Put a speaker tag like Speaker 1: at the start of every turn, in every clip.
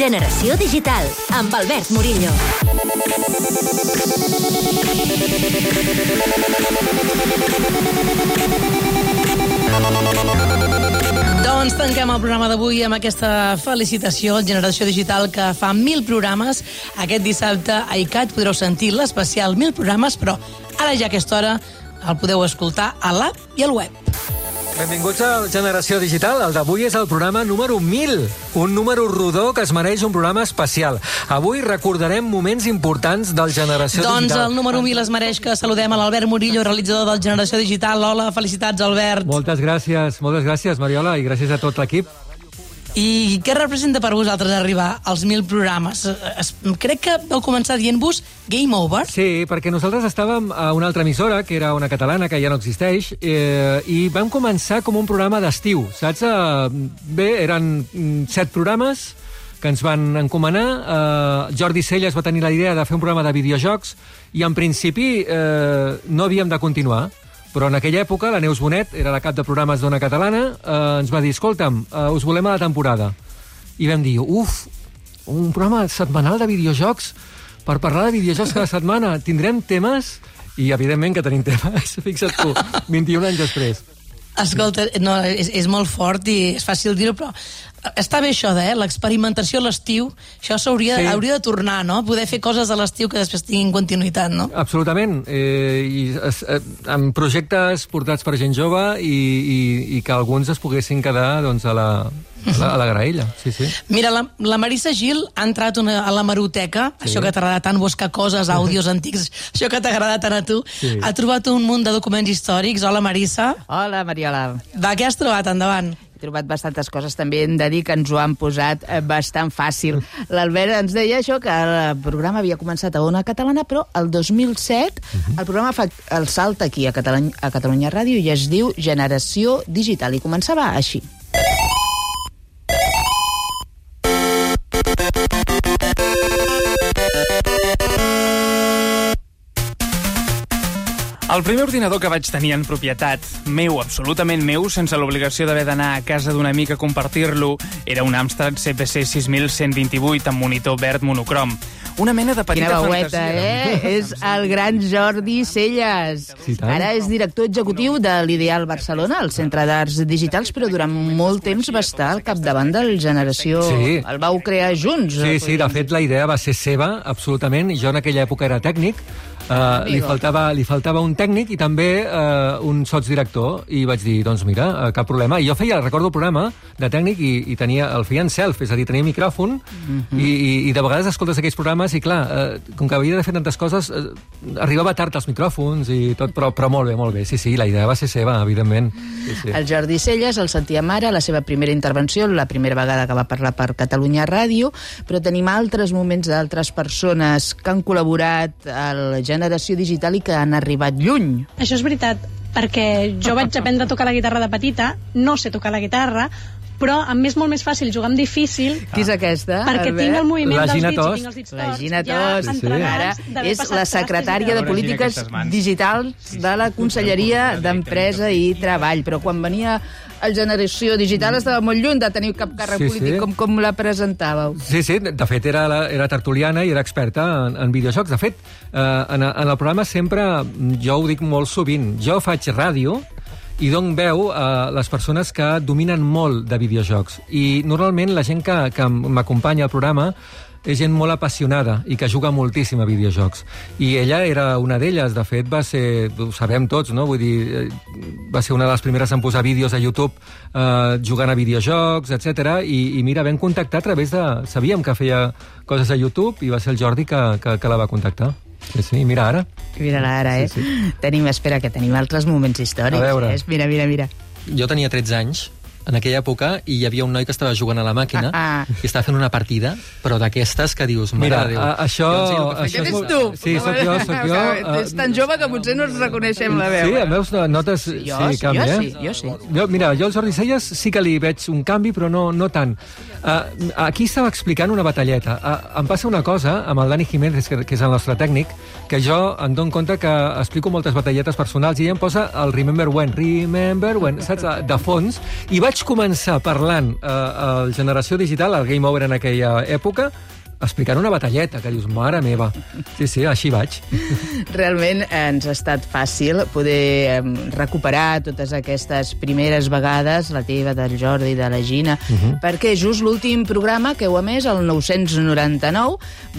Speaker 1: Generació Digital, amb Albert Murillo.
Speaker 2: Doncs tanquem el programa d'avui amb aquesta felicitació al Generació Digital que fa mil programes. Aquest dissabte a ICAT podreu sentir l'especial mil programes, però ara ja a aquesta hora el podeu escoltar a l'app i al web.
Speaker 3: Benvinguts a Generació Digital. El d'avui és el programa número 1000, un número rodó que es mereix un programa especial. Avui recordarem moments importants del Generació
Speaker 2: Doncs
Speaker 3: Digital.
Speaker 2: el número 1000 es mereix que saludem a l'Albert Murillo, realitzador del Generació Digital. Hola, felicitats, Albert.
Speaker 3: Moltes gràcies, moltes gràcies, Mariola, i gràcies a tot l'equip.
Speaker 2: I què representa per vosaltres arribar als mil programes? Es- Crec que vau començar dient-vos Game Over.
Speaker 3: Sí, perquè nosaltres estàvem a una altra emissora, que era una catalana, que ja no existeix, eh, i vam començar com un programa d'estiu, saps? Eh, bé, eren mm, set programes que ens van encomanar. Eh, Jordi Celles va tenir la idea de fer un programa de videojocs i, en principi, eh, no havíem de continuar. Però en aquella època la Neus Bonet, era la cap de programes d'Ona Catalana, eh, ens va dir, escolta'm, eh, us volem a la temporada. I vam dir, uf, un programa setmanal de videojocs per parlar de videojocs cada setmana. Tindrem temes? I, evidentment, que tenim temes. Fixa't tu, 21 anys després.
Speaker 2: Escolta, no, és, és molt fort i és fàcil dir-ho, però està bé això de eh, l'experimentació a l'estiu. Això s'hauria
Speaker 3: Sí.
Speaker 2: sí. hauria de tornar, no? Poder fer coses a l'estiu que després tinguin continuïtat, no?
Speaker 3: Absolutament. Eh, i es, eh, amb projectes portats per gent jove i, i, i que alguns es poguessin quedar doncs, a, la, a, la, a la graella. Sí, sí.
Speaker 2: Mira, la, la Marissa Gil ha entrat una, a la Maroteca, sí. això que t'agrada tant buscar coses, àudios antics, això que t'agrada tant a tu.
Speaker 3: Sí.
Speaker 2: Ha trobat un munt de documents històrics. Hola, Marissa.
Speaker 4: Hola, Mariola.
Speaker 2: Va, què has trobat? Endavant.
Speaker 4: He trobat bastantes coses, també hem de dir que ens ho han posat eh, bastant fàcil. L'Albert ens deia això, que el programa havia començat a Ona Catalana, però el 2007 el programa fa el salt aquí a Catalunya, a Catalunya Ràdio i es diu Generació Digital, i començava així.
Speaker 5: El primer ordinador que vaig tenir en propietat, meu, absolutament meu, sense l'obligació d'haver d'anar a casa d'un amic a compartir-lo, era un Amstrad CPC 6128 amb monitor verd monocrom. Una mena de petita
Speaker 4: Quina veueta,
Speaker 5: fantasia.
Speaker 4: eh? És el gran Jordi Celles.
Speaker 3: Sí, tant.
Speaker 4: Ara és director executiu de l'Ideal Barcelona, el Centre d'Arts Digitals, però durant molt temps va estar al capdavant del Generació...
Speaker 3: Sí.
Speaker 4: El vau crear junts.
Speaker 3: Sí, sí, de fet la idea va ser seva, absolutament. Jo en aquella època era tècnic, Uh, li, faltava, li faltava un tècnic i també uh, un sotsdirector i vaig dir, doncs mira, uh, cap problema. I jo feia, recordo el programa de tècnic i, i tenia, el feia en self, és a dir, tenia micròfon i, i, i de vegades escoltes aquells programes i clar, uh, com que havia de fer tantes coses, uh, arribava tard als micròfons i tot, però, però molt bé, molt bé. Sí, sí, la idea va ser seva, evidentment. Sí, sí.
Speaker 4: El Jordi Celles el sentíem ara, la seva primera intervenció, la primera vegada que va parlar per Catalunya Ràdio, però tenim altres moments d'altres persones que han col·laborat al Generació Digital i que han arribat lluny.
Speaker 6: Això és veritat, perquè jo vaig aprendre a tocar la guitarra de petita, no sé tocar la guitarra, però em és molt més fàcil jugar amb difícil
Speaker 4: Qui és aquesta?
Speaker 6: perquè tinc el moviment
Speaker 3: La
Speaker 6: dels
Speaker 3: Gina
Speaker 6: dits
Speaker 3: Tost.
Speaker 6: i tinc els dits
Speaker 4: La Gina
Speaker 6: ja
Speaker 4: Tos,
Speaker 6: entrenats
Speaker 4: ara és la secretària de Polítiques. Digitals de la Conselleria d'Empresa i Treball. Però quan venia el Generació Digital estava molt lluny de tenir cap càrrec
Speaker 3: Sí,
Speaker 4: polític,
Speaker 3: sí.
Speaker 4: com, com la presentàveu.
Speaker 3: Sí, sí, de fet era, la, era tertuliana i era experta en, en videojocs. De fet, eh, en, en el programa sempre, jo ho dic molt sovint, jo faig ràdio i dono veu a les persones que dominen molt de videojocs. I normalment la gent que, que m'acompanya al programa és gent molt apassionada i que juga moltíssim a videojocs. I ella era una d'elles, de fet, va ser, ho sabem tots, no? Vull dir, eh, va ser una de les primeres en posar vídeos a YouTube eh, jugant a videojocs, etc. I, I mira, vam contactar a través de... Sabíem que feia coses a YouTube i va ser el Jordi que, que, que la va contactar. Sí, sí, mira ara.
Speaker 4: Mira-la ara, eh?
Speaker 3: Sí, sí.
Speaker 4: Tenim, espera, que tenim altres moments històrics.
Speaker 3: A veure.
Speaker 4: Eh? Mira, mira, mira.
Speaker 7: Jo tenia 13 anys en aquella època i hi havia un noi que estava jugant a la màquina
Speaker 4: Ah.
Speaker 7: i estava fent una partida, però d'aquestes que dius, mare
Speaker 3: Mira,
Speaker 7: de Déu.
Speaker 3: a, això... Això és molt-
Speaker 4: tu!
Speaker 3: Sí, sóc jo, sóc jo.
Speaker 4: Ets tan jove que potser no ens reconeixem la veu.
Speaker 3: Sí, em veus, notes...
Speaker 4: Jo
Speaker 3: sí,
Speaker 4: sí,
Speaker 3: canvi,
Speaker 4: jo
Speaker 3: eh?
Speaker 4: sí, jo sí.
Speaker 3: Jo, mira, jo al Jordi Celles sí que li veig un canvi, però no, no tant. Uh, aquí estava explicant una batalleta. Uh, em passa una cosa amb el Dani Jiménez, que, que és el nostre tècnic, que jo em dono compte que explico moltes batalletes personals i ella em posa el Remember When, Remember When, saps? De fons. I vaig vaig començar parlant eh, Generació Digital, al Game Over en aquella època, explicant una batalleta, que dius, mare meva. Sí, sí, així vaig.
Speaker 4: Realment ens ha estat fàcil poder em, recuperar totes aquestes primeres vegades, la teva, del Jordi, de la Gina, uh -huh. perquè just l'últim programa que heu emès, el 999,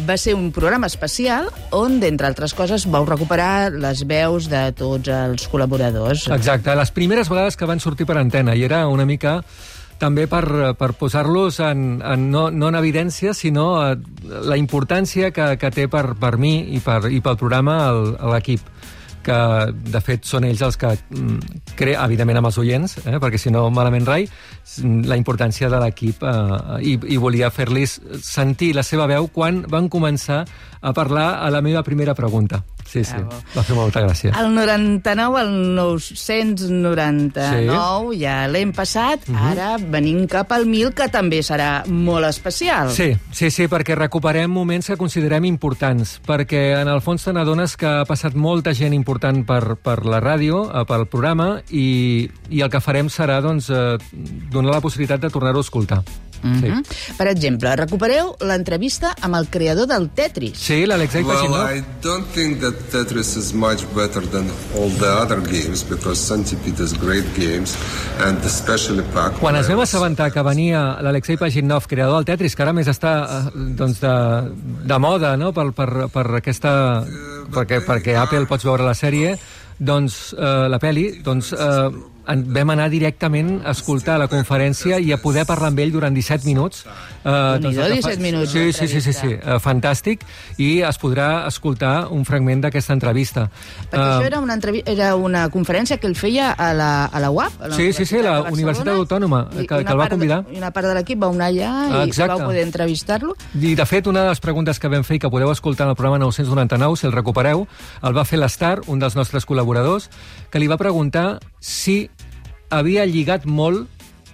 Speaker 4: va ser un programa especial on, d'entre altres coses, vau recuperar les veus de tots els col·laboradors.
Speaker 3: Exacte, les primeres vegades que van sortir per antena, i era una mica també per, per posar-los en, en, no, no en evidència, sinó eh, la importància que, que té per, per mi i, per, i pel programa l'equip que de fet són ells els que mm, crea, evidentment amb els oients, eh, perquè si no malament rai, la importància de l'equip eh, i, i volia fer-los sentir la seva veu quan van començar a parlar a la meva primera pregunta. Sí, sí,
Speaker 4: Bravo.
Speaker 3: va fer molta gràcia.
Speaker 4: El 99 al 999 ja l'hem passat,
Speaker 3: Mhm.
Speaker 4: ara venim cap al 1000, que també serà molt especial.
Speaker 3: Sí, sí, sí, perquè recuperem moments que considerem importants, perquè en el fons te n'adones que ha passat molta gent important per, per la ràdio, eh, pel programa, i, i el que farem serà doncs, eh, donar la possibilitat de tornar-ho a escoltar.
Speaker 4: Mm
Speaker 3: sí.
Speaker 4: -hmm. Per exemple, recupereu l'entrevista amb el creador del Tetris.
Speaker 3: sí, l'Alexei
Speaker 8: Well,
Speaker 3: Pachinov.
Speaker 8: I don't think that Tetris is much better than all the other games because Centipede is great games and especially Pac.
Speaker 3: Quan ens vam assabentar que venia l'Alexei Pajitnov, creador del Tetris, que ara més està eh, doncs de, de moda no? per, per, per aquesta... perquè, perquè Apple pots veure la sèrie, doncs eh, la peli, doncs eh, en, vam anar directament a escoltar la conferència i a poder parlar amb ell durant 17 minuts. Eh,
Speaker 4: Déu-n'hi-do,
Speaker 3: el que
Speaker 4: 17 minuts
Speaker 3: Sí, sí, sí, sí, sí, eh, fantàstic, i es podrà escoltar un fragment d'aquesta entrevista.
Speaker 4: Perquè això
Speaker 3: Eh,
Speaker 4: era una, entrevi- era una conferència que ell feia a la, a la UAP, a la
Speaker 3: Sí, sí, sí, la Universitat Autònoma,
Speaker 4: i-
Speaker 3: que- que el va convidar.
Speaker 4: I una part de l'equip va anar allà i
Speaker 3: Exacte.
Speaker 4: vau poder entrevistar-lo.
Speaker 3: I, de fet, una de les preguntes que vam fer i que podeu escoltar en el programa 999, si el recupereu, el va fer l'Star, un dels nostres col·laboradors, que li va preguntar si havia lligat molt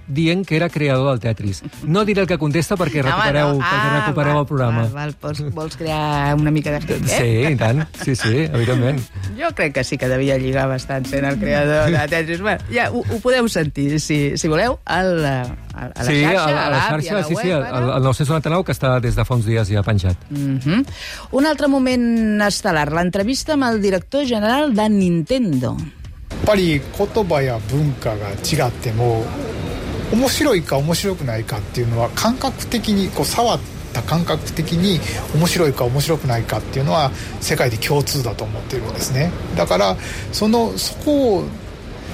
Speaker 3: dient que era creador del Tetris. No diré el que contesta perquè recupereu,
Speaker 4: no.
Speaker 3: perquè
Speaker 4: Ah,
Speaker 3: recupereu
Speaker 4: val,
Speaker 3: el programa.
Speaker 4: Val, val. Vols, vols crear una mica de hit, eh?
Speaker 3: Sí, i tant. Sí, sí, evidentment.
Speaker 4: Jo crec que sí que devia lligar bastant sent el creador de Tetris. Bueno, ja ho, ho podeu sentir, si, si voleu, al, a, a la
Speaker 3: sí,
Speaker 4: xarxa,
Speaker 3: a, a la xarxa,
Speaker 4: a la
Speaker 3: sí,
Speaker 4: web.
Speaker 3: sí, el,
Speaker 4: ara.
Speaker 3: el 999, que està des de fa uns dies ja penjat.
Speaker 4: Mm -hmm. Un altre moment estel·lar, l'entrevista amb el director general de Nintendo.
Speaker 9: やっぱり言葉や文化が違っても面白いか面白くないかっていうのは感覚的にこう触った感覚的に面白いか面白くないかっていうのは世界で共通だと思ってるんですね。だからそのそこを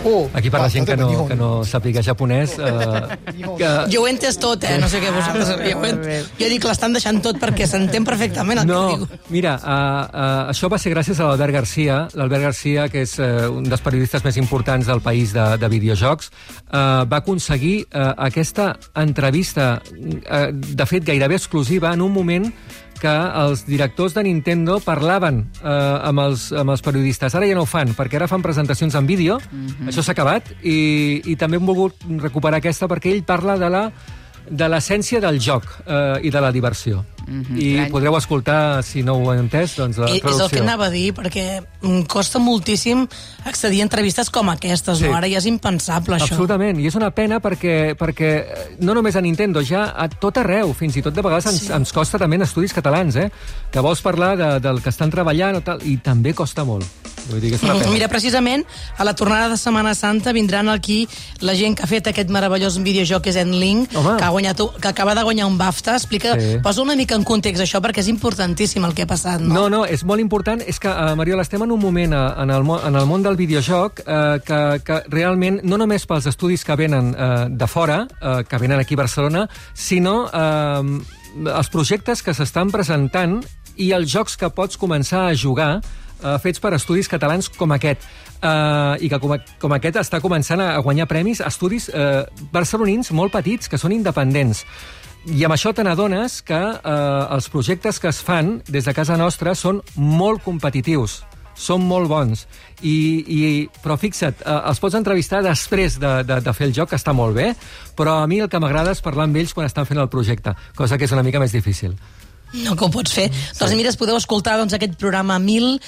Speaker 9: Oh,
Speaker 3: Aquí per la gent que no, que no sàpiga japonès... Eh, que...
Speaker 2: Jo ho entès tot, eh? No sé què vosaltres... Jo, ent... jo dic, que l'estan deixant tot perquè s'entén perfectament el
Speaker 3: no,
Speaker 2: que diu.
Speaker 3: Mira, uh, uh, això va ser gràcies a l'Albert Garcia. L'Albert Garcia, que és uh, un dels periodistes més importants del país de, de videojocs, uh, va aconseguir uh, aquesta entrevista, uh, de fet, gairebé exclusiva, en un moment que els directors de Nintendo parlaven eh, amb, els, amb els periodistes. Ara ja no ho fan, perquè ara fan presentacions en vídeo, això s'ha acabat, i, i també hem volgut recuperar aquesta perquè ell parla de la de l'essència del joc eh, i de la diversió. I
Speaker 4: L'any-
Speaker 3: podreu escoltar, si no ho heu entès, doncs la
Speaker 2: Eh, És el que
Speaker 3: traducció.
Speaker 2: anava a dir, perquè mm, costa moltíssim accedir a entrevistes com aquestes,
Speaker 3: Sí.
Speaker 2: no? Ara ja és impensable, això.
Speaker 3: Absolutament, i és una pena perquè, perquè eh, no només a Nintendo, ja a tot arreu, fins i tot de vegades ens,
Speaker 2: Sí.
Speaker 3: ens costa també en estudis catalans, eh? que vols parlar de, del que estan treballant o tal, i també costa molt. Vull dir que és una pena.
Speaker 2: Mira, precisament, a la tornada de Setmana Santa vindran aquí la gent que ha fet aquest meravellós videojoc que és Endling, que, ha guanyat, que acaba de guanyar un BAFTA. Explica,
Speaker 3: Sí.
Speaker 2: posa una mica en context això, perquè és importantíssim el que ha passat, no?
Speaker 3: No, no, és molt important. És que, uh, Mariola, estem en un moment uh, en, el, en el món del videojoc uh, que, que realment, no només pels estudis que venen uh, de fora, uh, que venen aquí a Barcelona, sinó uh, els projectes que s'estan presentant i els jocs que pots començar a jugar uh, fets per estudis catalans com aquest. Uh, i que com, com aquest està començant a guanyar premis a estudis uh, barcelonins molt petits, que són independents. I amb això te n'adones que eh, els projectes que es fan des de casa nostra són molt competitius, són molt bons. I, i, però fixa't, eh, els pots entrevistar després de, de, de fer el joc, que està molt bé, però a mi el que m'agrada és parlar amb ells quan estan fent el projecte, cosa que és una mica més difícil.
Speaker 2: No que ho pots fer. Sí. Doncs mira, es podeu escoltar doncs, aquest programa 1000,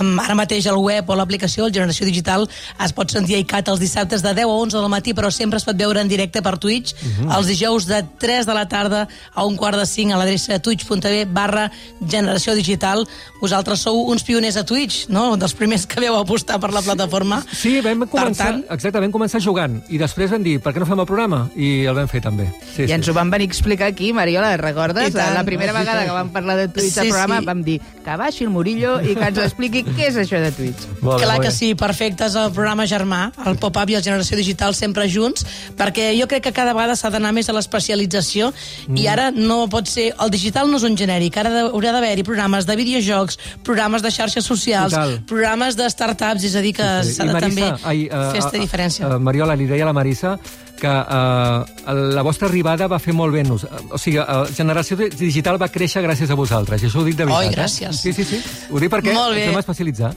Speaker 2: um, ara mateix al web o a l'aplicació, el Generació Digital, es pot sentir a ICAT els dissabtes de 10 a 11 del matí, però sempre es pot veure en directe per Twitch, uh -huh. els dijous de 3 de la tarda a un quart de 5 a l'adreça twitch.tv barra Generació Digital. Vosaltres sou uns pioners a Twitch, no? Un dels primers que veu apostar per la plataforma.
Speaker 3: Sí, vam començar,
Speaker 2: tant-
Speaker 3: exacte, vam començar jugant, i després vam dir, per què no fem el programa? I el vam fer també. Sí,
Speaker 4: I ens ho van venir a explicar aquí, Mariola, recordes? La primera
Speaker 3: Sí,
Speaker 4: vegada
Speaker 3: sí.
Speaker 4: Que vam parlar de Twitch al
Speaker 2: Sí,
Speaker 4: programa
Speaker 2: sí.
Speaker 4: vam dir que baixi el Murillo i que ens expliqui què és això de Twitch.
Speaker 3: Molt bé,
Speaker 2: Clar que
Speaker 3: bé.
Speaker 2: sí, perfecte, és el programa germà, el Pop-Up i el Generació Digital sempre junts, perquè jo crec que cada vegada s'ha d'anar més a l'especialització
Speaker 3: Mm.
Speaker 2: i ara no pot ser... El digital no és un genèric, ara de- haurà d'haver-hi programes de videojocs, programes de xarxes socials,
Speaker 3: Total.
Speaker 2: programes de startups, és a dir, que
Speaker 3: Sí,
Speaker 2: s'ha
Speaker 3: i
Speaker 2: de
Speaker 3: Marissa,
Speaker 2: també
Speaker 3: ai, eh,
Speaker 2: fer aquesta
Speaker 3: eh,
Speaker 2: diferència.
Speaker 3: eh, Mariola, li deia a la Marissa que eh, la vostra arribada va fer molt bé. Nos, o sigui, la generació di- digital va créixer gràcies a vosaltres, i això ho dic de veritat.
Speaker 2: Oi, gràcies.
Speaker 3: Eh? Sí, sí, sí. Ho dic perquè ens vam especialitzar.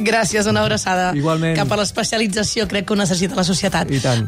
Speaker 2: Gràcies, una abraçada
Speaker 3: Igualment.
Speaker 2: cap a l'especialització, crec que ho necessita la societat.
Speaker 3: I tant.